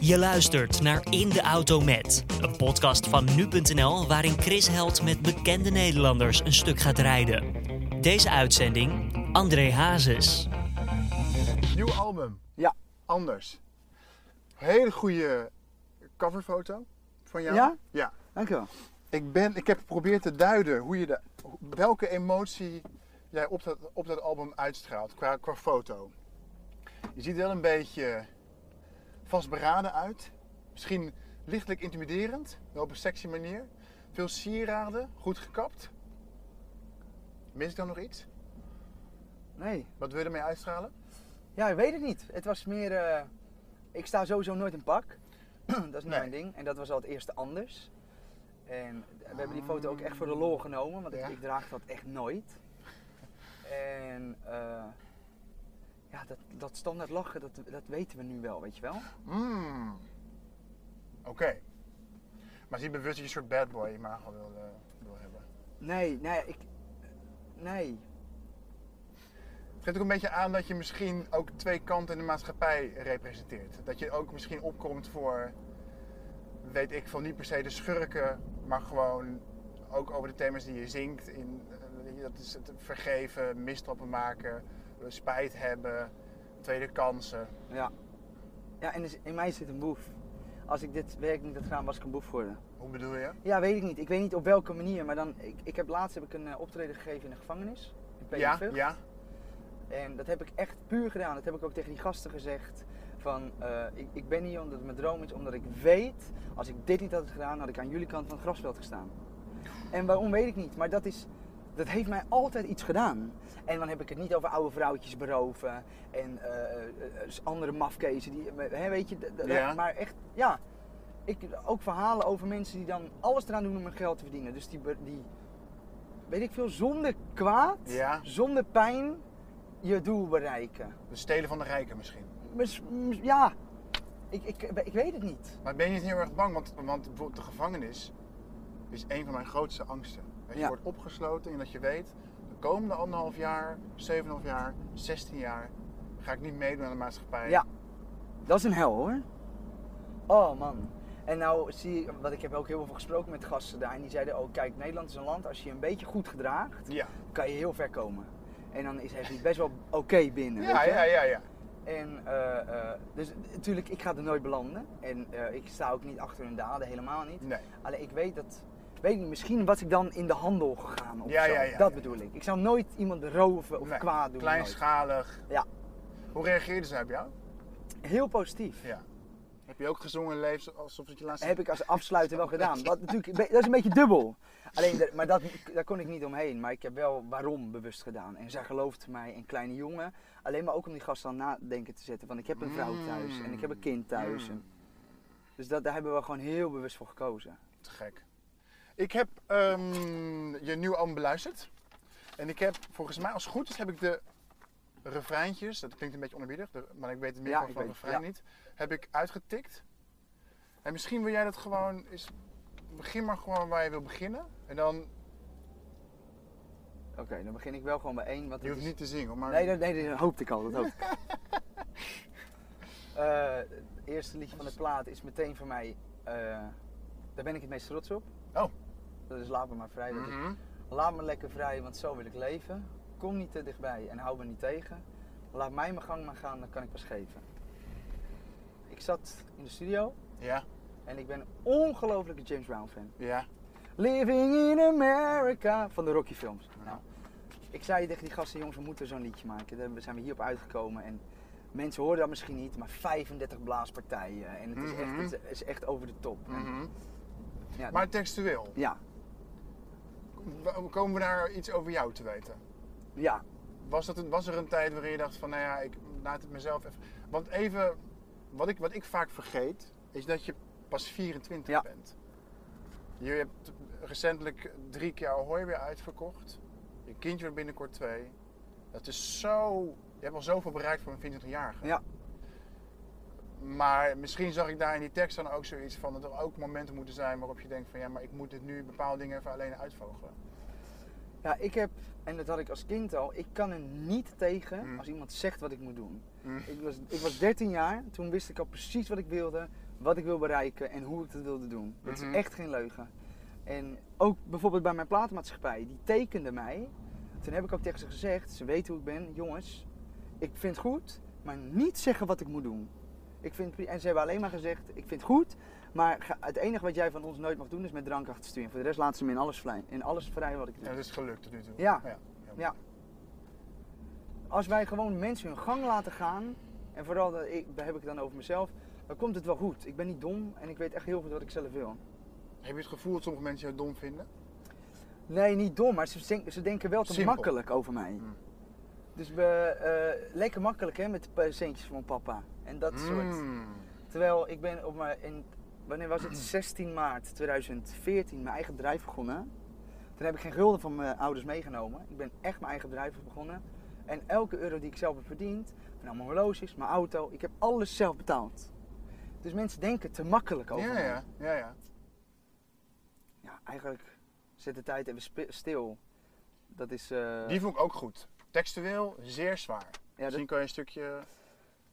Je luistert naar In de Auto Met, een podcast van nu.nl waarin Chris Held met bekende Nederlanders een stuk gaat rijden. Deze uitzending André Hazes. Nieuw album. Ja. Anders. Hele goede coverfoto van jou. Ja? Ja. Dankjewel. Ik, ben, ik heb geprobeerd te duiden hoe je de, welke emotie jij op dat, op dat album uitstraalt qua, qua foto. Je ziet wel een beetje vastberaden uit. Misschien lichtelijk intimiderend, wel op een sexy manier. Veel sieraden, goed gekapt. Mis ik dan nog iets? Nee. Wat wil je ermee uitstralen? Ja, ik weet het niet. Het was meer... eh, ik sta sowieso nooit in pak. dat is niet Nee. mijn ding. En dat was al het eerste anders. En we hebben die foto ook echt voor de lol genomen. Want Ja. ik draag dat echt nooit. En... eh, ja, dat, dat standaard lachen, dat, dat weten we nu wel, weet je wel? Mm. Oké. Maar zie bewust dat je een soort bad boy imago wil, eh, wil hebben. Nee, nee, ik... Nee. Het geeft ook een beetje aan dat je misschien ook twee kanten in de maatschappij representeert. Dat je ook misschien opkomt voor, weet ik veel, niet per se de schurken, maar gewoon ook over de thema's die je zingt. In, eh, dat is het vergeven, misstappen maken, spijt hebben, tweede kansen. Ja. Ja, en dus in mij zit een boef. Als ik dit werk niet had gedaan, was ik een boef geworden. Hoe bedoel je? Ja, weet ik niet. Ik weet niet op welke manier, maar dan, ik, ik heb laatst heb ik een eh, optreden gegeven in de gevangenis. In Ja, ja. En dat heb ik echt puur gedaan. Dat heb ik ook tegen die gasten gezegd. Van, eh, ik, ik ben hier omdat het mijn droom is, omdat ik weet, als ik dit niet had gedaan, had ik aan jullie kant van het grasveld gestaan. En waarom weet ik niet, maar dat, is, dat heeft mij altijd iets gedaan. En dan heb ik het niet over oude vrouwtjes beroven en eh, eh, eh, andere mafkezen, die, hè, weet je, Ja. maar echt, ja. Ik, ook verhalen over mensen die dan alles eraan doen om hun geld te verdienen. Dus die, die weet ik veel, zonder kwaad, Ja. zonder pijn, je doel bereiken. De stelen van de rijken misschien. Mis- mis- ja, ik, ik, ik weet het niet. Maar ben je niet heel erg bang? Want, want bijvoorbeeld de gevangenis is een van mijn grootste angsten. Dat je Ja. wordt opgesloten en dat je weet, de komende anderhalf jaar, 7,5 jaar, 16 jaar, ga ik niet meedoen aan de maatschappij. Ja, dat is een hel hoor. Oh man. En nou zie je, want ik heb ook heel veel gesproken met gasten daar. En die zeiden, oh kijk, Nederland is een land, als je je een beetje goed gedraagt, Ja, kan je heel ver komen. En dan is het best wel oké binnen. ja, weet je? ja, ja. ja. En eh, eh, dus natuurlijk, ik ga er nooit belanden. En eh, ik sta ook niet achter hun daden, helemaal niet. Nee. Alleen ik weet dat, weet niet, misschien was ik dan in de handel gegaan of Ja, zo. ja, ja, dat bedoel ik. Ik zou nooit iemand roven of Nee, kwaad doen. nooit. Kleinschalig. Ja. Hoe reageerden ze op jou? Heel positief. Ja. Heb je ook gezongen leef alsof het je laatste... Heb ik als afsluiter wel gedaan. Wat natuurlijk, dat is een beetje dubbel. Alleen, maar dat, daar kon ik niet omheen. Maar ik heb wel waarom bewust gedaan. En zij geloofde mij, een kleine jongen. Alleen maar ook om die gasten aan nadenken te zetten. Van ik heb een vrouw thuis en ik heb een kind thuis. En, dus dat, daar hebben we gewoon heel bewust voor gekozen. Te gek. Ik heb ehm, je nieuwe album beluisterd. En ik heb, volgens mij als het goed is, heb ik de refreintjes, dat klinkt een beetje onerbiedig, de- maar ik weet het meer Ja, van weet- refrein ja. niet, heb ik uitgetikt. En misschien wil jij dat gewoon, is, begin maar gewoon waar je wil beginnen. En dan, Oké, dan begin ik wel gewoon bij één. Want je hoeft is- niet te zingen, maar... Nee, dat, nee, dat hoopte ik al. Dat hoopte ik. Eh, het eerste liedje van de plaat is meteen voor mij. eh, daar ben ik het meest trots op. Oh. Dat is Laat me maar vrij. Mhm. Laat me lekker vrij, want zo wil ik leven. Kom niet te dichtbij en hou me niet tegen. Laat mij mijn gang maar gaan, dan kan ik pas geven. Ik zat in de studio Ja, en ik ben een ongelofelijke James Brown fan. ja. Living in America van de Rocky films. Nou, ik zei tegen die gasten, jongens, we moeten zo'n liedje maken. Daar zijn we hierop uitgekomen en mensen horen dat misschien niet, maar 35 blaaspartijen en het is, Mhm. echt, het is echt over de top. Mhm. ja, Maar textueel, ja, komen we daar iets over jou te weten? ja, Was, dat een, was er een tijd waarin je dacht van, nou ja, ik laat het mezelf even... Want even, wat ik, wat ik vaak vergeet, is dat je pas 24 Ja. bent. Je hebt recentelijk drie keer Ahoy weer uitverkocht. Je kindje wordt binnenkort twee. Dat is zo... Je hebt al zoveel bereikt voor een 24-jarige. ja. Maar misschien zag ik daar in die tekst dan ook zoiets van... dat er ook momenten moeten zijn waarop je denkt van... ja, maar ik moet dit nu bepaalde dingen even alleen uitvogelen. Ja, ik heb, en dat had ik als kind al, ik kan er niet tegen Mm. als iemand zegt wat ik moet doen. Mm. Ik was, ik was 13 jaar, toen wist ik al precies wat ik wilde, wat ik wil bereiken en hoe ik het wilde doen. Dat is echt geen leugen. En ook bijvoorbeeld bij mijn platenmaatschappij, die tekende mij. Toen heb ik ook tegen ze gezegd, ze weten hoe ik ben, jongens, ik vind het goed, maar niet zeggen wat ik moet doen. Ik vind, en ze hebben alleen maar gezegd, ik vind het goed, maar het enige wat jij van ons nooit mag doen is met drank achter sturen. Voor de rest laten ze me in alles vrij, in alles vrij wat ik doe. Ja, dat is gelukt tot nu toe. Ja. ja. Ja. Als wij gewoon mensen hun gang laten gaan, en vooral dat ik, daar heb ik het dan over mezelf, dan komt het wel goed. Ik ben niet dom en ik weet echt heel goed wat ik zelf wil. Heb je het gevoel dat sommige mensen jou dom vinden? Nee, niet dom, maar ze, denken- ze denken wel te Simpel. makkelijk over mij. Mm. Dus we, eh, lekker makkelijk hè, met de centjes van papa. En dat soort. Mm. Terwijl ik ben op mijn, in, wanneer was het? 16 maart 2014 mijn eigen bedrijf begonnen. Toen heb ik geen gulden van mijn ouders meegenomen. Ik ben echt mijn eigen bedrijf begonnen. En elke euro die ik zelf heb verdiend, mijn horloges, mijn auto, ik heb alles zelf betaald. Dus mensen denken te makkelijk over Ja, mij. ja, ja, ja. Ja, eigenlijk zet de tijd even stil. Dat is... eh, Die vond ik ook goed. Textueel zeer zwaar. ja, Misschien kan je een stukje...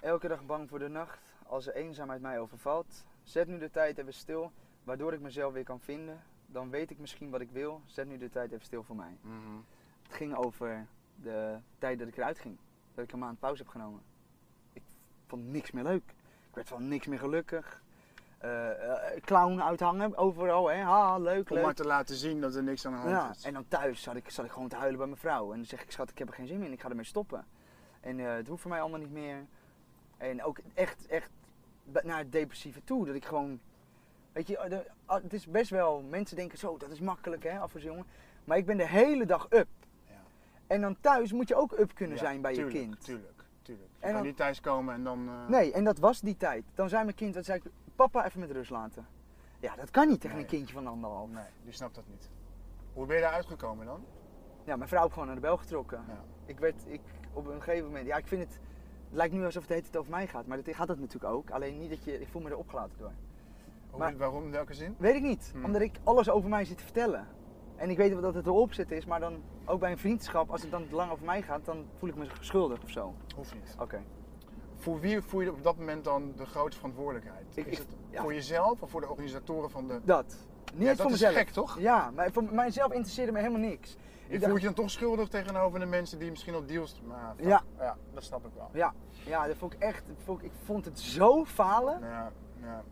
Elke dag bang voor de nacht, als de eenzaamheid mij overvalt. Zet nu de tijd even stil, waardoor ik mezelf weer kan vinden. Dan weet ik misschien wat ik wil. Zet nu de tijd even stil voor mij. Mhm. Het ging over de tijd dat ik eruit ging. Dat ik een maand pauze heb genomen. Ik vond niks meer leuk. Ik werd van niks meer gelukkig. Eh, eh, clown uithangen overal, hè. Ha, leuk, Om leuk. maar te laten zien dat er niks aan de hand Ja, is. en dan thuis zat ik, zat ik gewoon te huilen bij mijn vrouw. En dan zeg ik, schat, ik heb er geen zin meer in, ik ga ermee stoppen. En eh, het hoeft voor mij allemaal niet meer. En ook echt, echt naar het depressieve toe. Dat ik gewoon, weet je, ah, het is best wel, mensen denken zo, dat is makkelijk hè, af als jongen. Maar ik ben de hele dag up. Ja. En dan thuis moet je ook up kunnen Ja, zijn bij tuurlijk, je kind. Tuurlijk, tuurlijk. Je En kan dan- niet thuiskomen en dan... Nee, en dat was die tijd. Dan zei mijn kind, dan zei ik, papa even met rust laten. Ja, dat kan niet tegen Nee. een kindje van anderhalf. Nee, die snapt dat niet. Hoe ben je daar uitgekomen dan? Ja, mijn vrouw heeft gewoon naar de bel getrokken. Ja. Ik werd, ik, op een gegeven moment, ja, ik vind het, het lijkt nu alsof het heet het over mij gaat, maar dat gaat het natuurlijk ook. Alleen niet dat je, ik voel me er opgelaten door. Hoe, Maar- waarom, in welke zin? Weet ik niet, Hmm. omdat ik alles over mij zit te vertellen. En ik weet dat het erop zit is, maar dan ook bij een vriendschap, als het dan lang over mij gaat, dan voel ik me schuldig of zo. Hoeft niet. Oké. Voor wie voel je op dat moment dan de grootste verantwoordelijkheid? Ik- is het ja. voor jezelf of voor de organisatoren van de... Dat. Niet Ja, eens dat voor is mezelf. gek, toch? Ja, maar voor mijzelf interesseerde me helemaal niks. Je Ik voelt dacht- je dan toch schuldig tegenover de mensen die misschien al deals... Maar. Ja. ja, dat snap ik wel. Ja, ja, dat vond ik echt, dat vond ik, ik vond het zo falen. Ja, ja.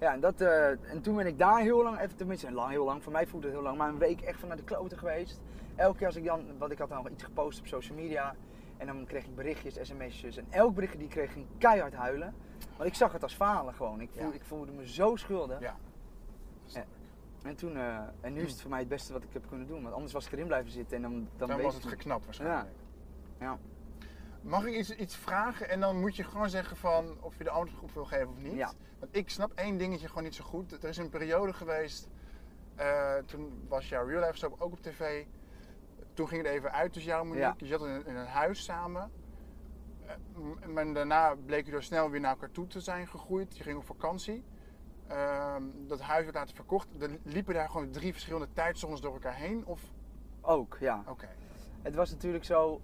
Ja, en, dat, eh, en toen ben ik daar heel lang, even tenminste lang, heel lang, voor mij voelde het heel lang, maar een week echt van naar de kloten geweest. Elke keer als ik dan, want ik had dan nog iets gepost op social media en dan kreeg ik berichtjes, sms'jes en elk berichtje die ik kreeg ging keihard huilen. Want ik zag het als falen gewoon, ik, voel, Ja. ik voelde me zo schuldig. ja. Ik. En, toen, eh, en nu is het voor mij het beste wat ik heb kunnen doen, want anders was ik erin blijven zitten en dan, dan, Dan was het geknapt waarschijnlijk. Ja. Mag ik iets, iets vragen en dan moet je gewoon zeggen van of je de antwoord op wil geven of niet? Ja. Want ik snap één dingetje gewoon niet zo goed. Er is een periode geweest, eh, toen was jouw real life soap ook op tv. Toen ging het even uit tussen jou en Monique. Je zat in, in een huis samen. Eh, maar daarna bleek je door snel weer naar elkaar toe te zijn gegroeid. Je ging op vakantie. Ehm, dat huis werd later verkocht. Er liepen daar gewoon drie verschillende tijdzones door elkaar heen? Of, Ook, ja. oké. Het was natuurlijk zo,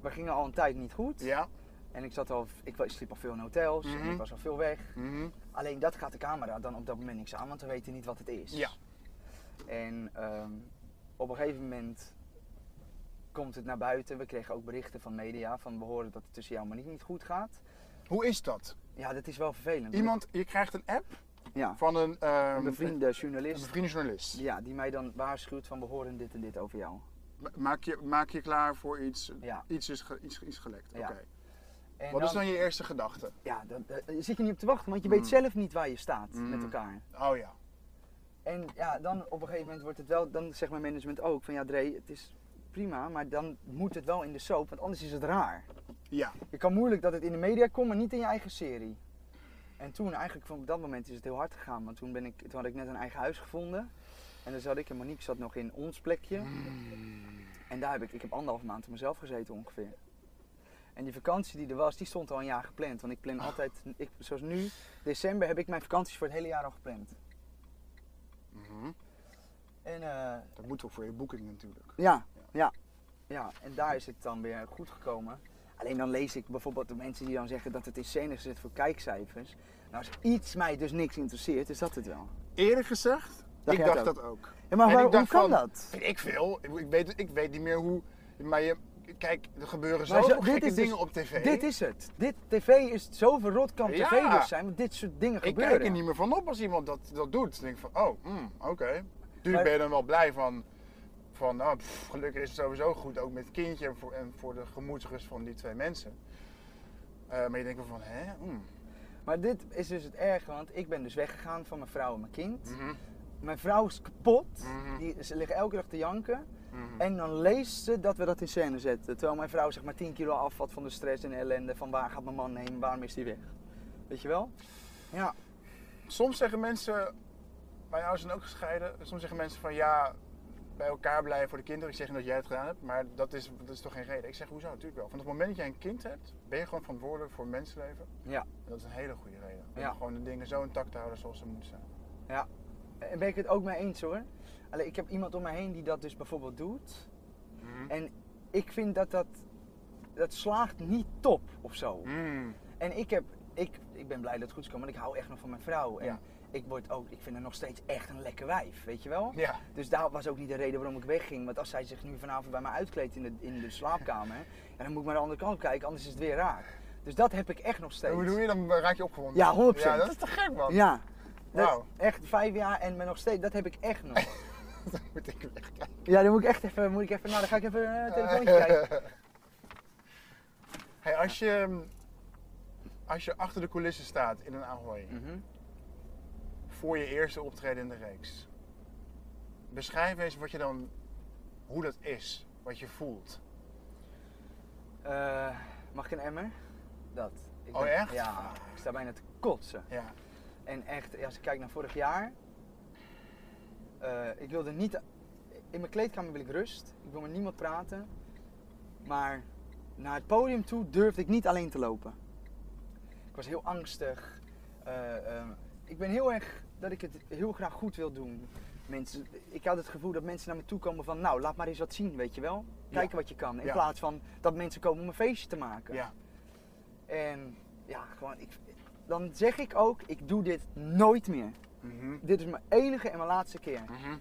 we gingen al een tijd niet goed. Ja. En ik, zat al, ik sliep al veel in hotels en Mhm. ik was al veel weg. Mhm. Alleen dat gaat de camera dan op dat moment niks aan, want we weten niet wat het is. Ja. En ehm, op een gegeven moment komt het naar buiten. We kregen ook berichten van media van we horen dat het tussen jou en Monique niet goed gaat. Hoe is dat? Ja, dat is wel vervelend. Iemand, je krijgt een app ja, van een, ehm, een bevriende een journalist. bevriende journalist. Ja, die mij dan waarschuwt van we horen dit en dit over jou. Ma- Maak je, maak je klaar voor iets, Ja. iets is, ge- iets, iets gelekt. Ja. Oké. En Wat is dan je eerste gedachte? Ja, dan, dan zit je niet op te wachten, want je weet Mm. zelf niet waar je staat Mm. met elkaar. Oh ja. En ja, dan op een gegeven moment wordt het wel, dan zegt mijn management ook van ja Dre, het is prima, maar dan moet het wel in de soap, want anders is het raar. Ja. Je kan moeilijk dat het in de media komt, maar niet in je eigen serie. En toen eigenlijk van op dat moment is het heel hard gegaan, want toen, ben ik, toen had ik net een eigen huis gevonden. En dan zat ik en Monique zat nog in ons plekje. En daar heb ik, ik heb anderhalf maand op mezelf gezeten ongeveer. En die vakantie die er was, die stond al een jaar gepland. Want ik plan altijd, ik, zoals nu, december heb ik mijn vakanties voor het hele jaar al gepland. Mhm. En eh, Dat moet ook voor je boeking natuurlijk. ja, ja, ja, en daar is het dan weer goed gekomen. Alleen dan lees ik bijvoorbeeld de mensen die dan zeggen dat het in scène gezet voor kijkcijfers. Nou, als iets mij dus niks interesseert, is dat het wel. Eerlijk gezegd, Dacht ik dacht dat ook. Ja, maar En waar- ik dacht hoe kan van, dat? Ik veel. Ik, ik weet, ik weet niet meer hoe. Maar je, kijk, er gebeuren zoveel zo- dit gekke is dus- dingen op tv. Dit is het. Dit tv is zoveel rot kan Ja. tv dus zijn, want dit soort dingen ik gebeuren. kijk er niet meer van op als iemand dat, dat doet. Dan denk ik van, oh, hmm, oké. Tuurlijk Maar- ben je dan wel blij van. Van, nou, pff, gelukkig is het sowieso goed, ook met het kindje en voor, en voor de gemoedsrust van die twee mensen. Eh, maar je denkt wel van, hè? Hmm. Maar dit is dus het erge, want ik ben dus weggegaan van mijn vrouw en mijn kind. Mhm, Mijn vrouw is kapot. Mhm. Die, ze liggen elke dag te janken. mhm. En dan leest ze dat we dat in scène zetten. Terwijl mijn vrouw zeg maar 10 kilo afvat van de stress en ellende. Van waar gaat mijn man heen, waarom is hij weg? Weet je wel? Ja. Soms zeggen mensen, mijn ouders zijn ook gescheiden. Soms zeggen mensen van ja, bij elkaar blijven voor de kinderen. Ik zeg niet dat jij het gedaan hebt, maar dat is, dat is toch geen reden. Ik zeg hoezo, natuurlijk wel. Van het moment dat jij een kind hebt, ben je gewoon verantwoordelijk voor mensenleven. Ja. En dat is een hele goede reden. Om Ja. gewoon de dingen zo intact te houden zoals ze moeten zijn. Ja. En ben ik het ook mee eens hoor. Alleen ik heb iemand om me heen die dat dus bijvoorbeeld doet. En ik vind dat dat, dat slaagt niet top of zo. Mm. En ik, heb, ik, ik ben blij dat het goed is gekomen, want ik hou echt nog van mijn vrouw. En Ja. Ik, word ook, ik vind haar nog steeds echt een lekker wijf, weet je wel? Ja. Dus daar was ook niet de reden waarom ik wegging. Want als zij zich nu vanavond bij mij uitkleedt in de, in de slaapkamer, ja, dan moet ik maar de andere kant kijken, anders is het weer raar. Dus dat heb ik echt nog steeds. Hoe doe je dan? Raak je opgewonden? Ja, 100%. Ja, dat is te gek man. Ja. Dat-. Echt vijf jaar en me nog steeds, dat heb ik echt nog. Dan moet ik wegkijken. Ja, dan moet ik echt even, moet ik even, nou dan ga ik even een telefoontje kijken. Hey, als je, als je achter de coulissen staat in een Ahoy. Voor je eerste optreden in de reeks. Beschrijf eens wat je dan, hoe dat is, wat je voelt. Eh, mag ik een emmer? Dat. Ik Oh, echt? Ja, ik sta bijna te kotsen. Ja. En echt, als ik kijk naar vorig jaar. eh, ik wilde niet. In mijn kleedkamer wil ik rust. Ik wil met niemand praten. Maar naar het podium toe durfde ik niet alleen te lopen. Ik was heel angstig. Eh, eh, ik ben heel erg dat ik het heel graag goed wil doen. Mensen, ik had het gevoel dat mensen naar me toe komen van, nou, laat maar eens wat zien, weet je wel. Kijken Ja. wat je kan. In Ja. plaats van dat mensen komen om een feestje te maken. Ja. En ja, gewoon, ik, dan zeg ik ook, ik doe dit nooit meer. Mhm. Dit is mijn enige en mijn laatste keer. Mhm.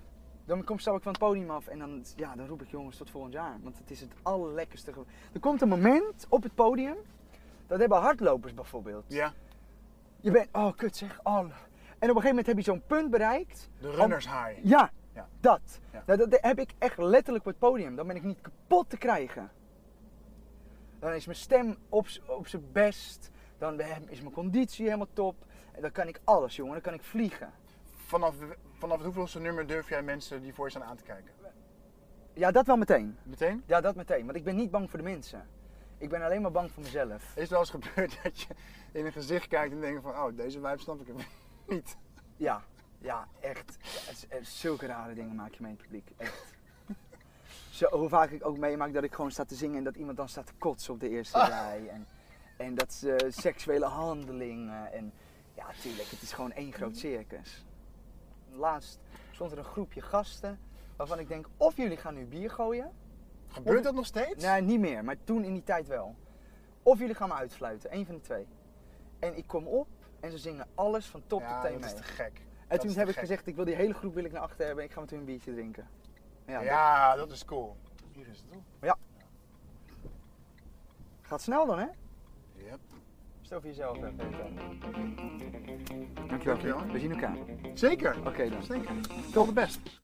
Dan kom, stap ik van het podium af en dan, ja, dan roep ik jongens tot volgend jaar. Want het is het allerlekkerste. Er komt een moment op het podium, dat hebben hardlopers bijvoorbeeld. Ja, Je bent, oh kut zeg, oh. En op een gegeven moment heb je zo'n punt bereikt. de runners high. Ja, Ja. dat. Ja. Nou, dat heb ik echt letterlijk op het podium. Dan ben ik niet kapot te krijgen. Dan is mijn stem op, op zijn best. Dan is mijn conditie helemaal top. En dan kan ik alles, jongen. Dan kan ik vliegen. Vanaf, vanaf het hoeveelste nummer durf jij mensen die voor je staan aan te kijken? Ja, dat wel meteen. Meteen? Ja, dat meteen. Want ik ben niet bang voor de mensen. Ik ben alleen maar bang voor mezelf. Is het wel eens gebeurd dat je in een gezicht kijkt en denkt van, oh, deze wijf snap ik hem niet. Ja, ja, echt. Ja, zulke rare dingen maak je mee in het publiek. Echt. Zo, hoe vaak ik ook meemaak dat ik gewoon sta te zingen en dat iemand dan staat te kotsen op de eerste rij. En, en dat ze seksuele handelingen. En ja, tuurlijk, het is gewoon één groot circus. Laatst stond er een groepje gasten waarvan ik denk, of jullie gaan nu bier gooien. Gebeurt Of- dat nog steeds? Nee, niet meer, maar toen in die tijd wel. Of jullie gaan me uitsluiten, één van de twee. En ik kom op en ze zingen alles van top ja, tot teen dat is te gek. En Dat toen heb ik gek. gezegd, ik wil die hele groep wil ik naar achter hebben en ik ga met hun een biertje drinken. Ja, Ja, dat is cool. Hier is het toch? dat gaat snel dan hè? Yep. Stel voor jezelf even. Dankjewel. Dankjewel. We zien elkaar. Zeker. Oké dan. Zeker. Tot de best.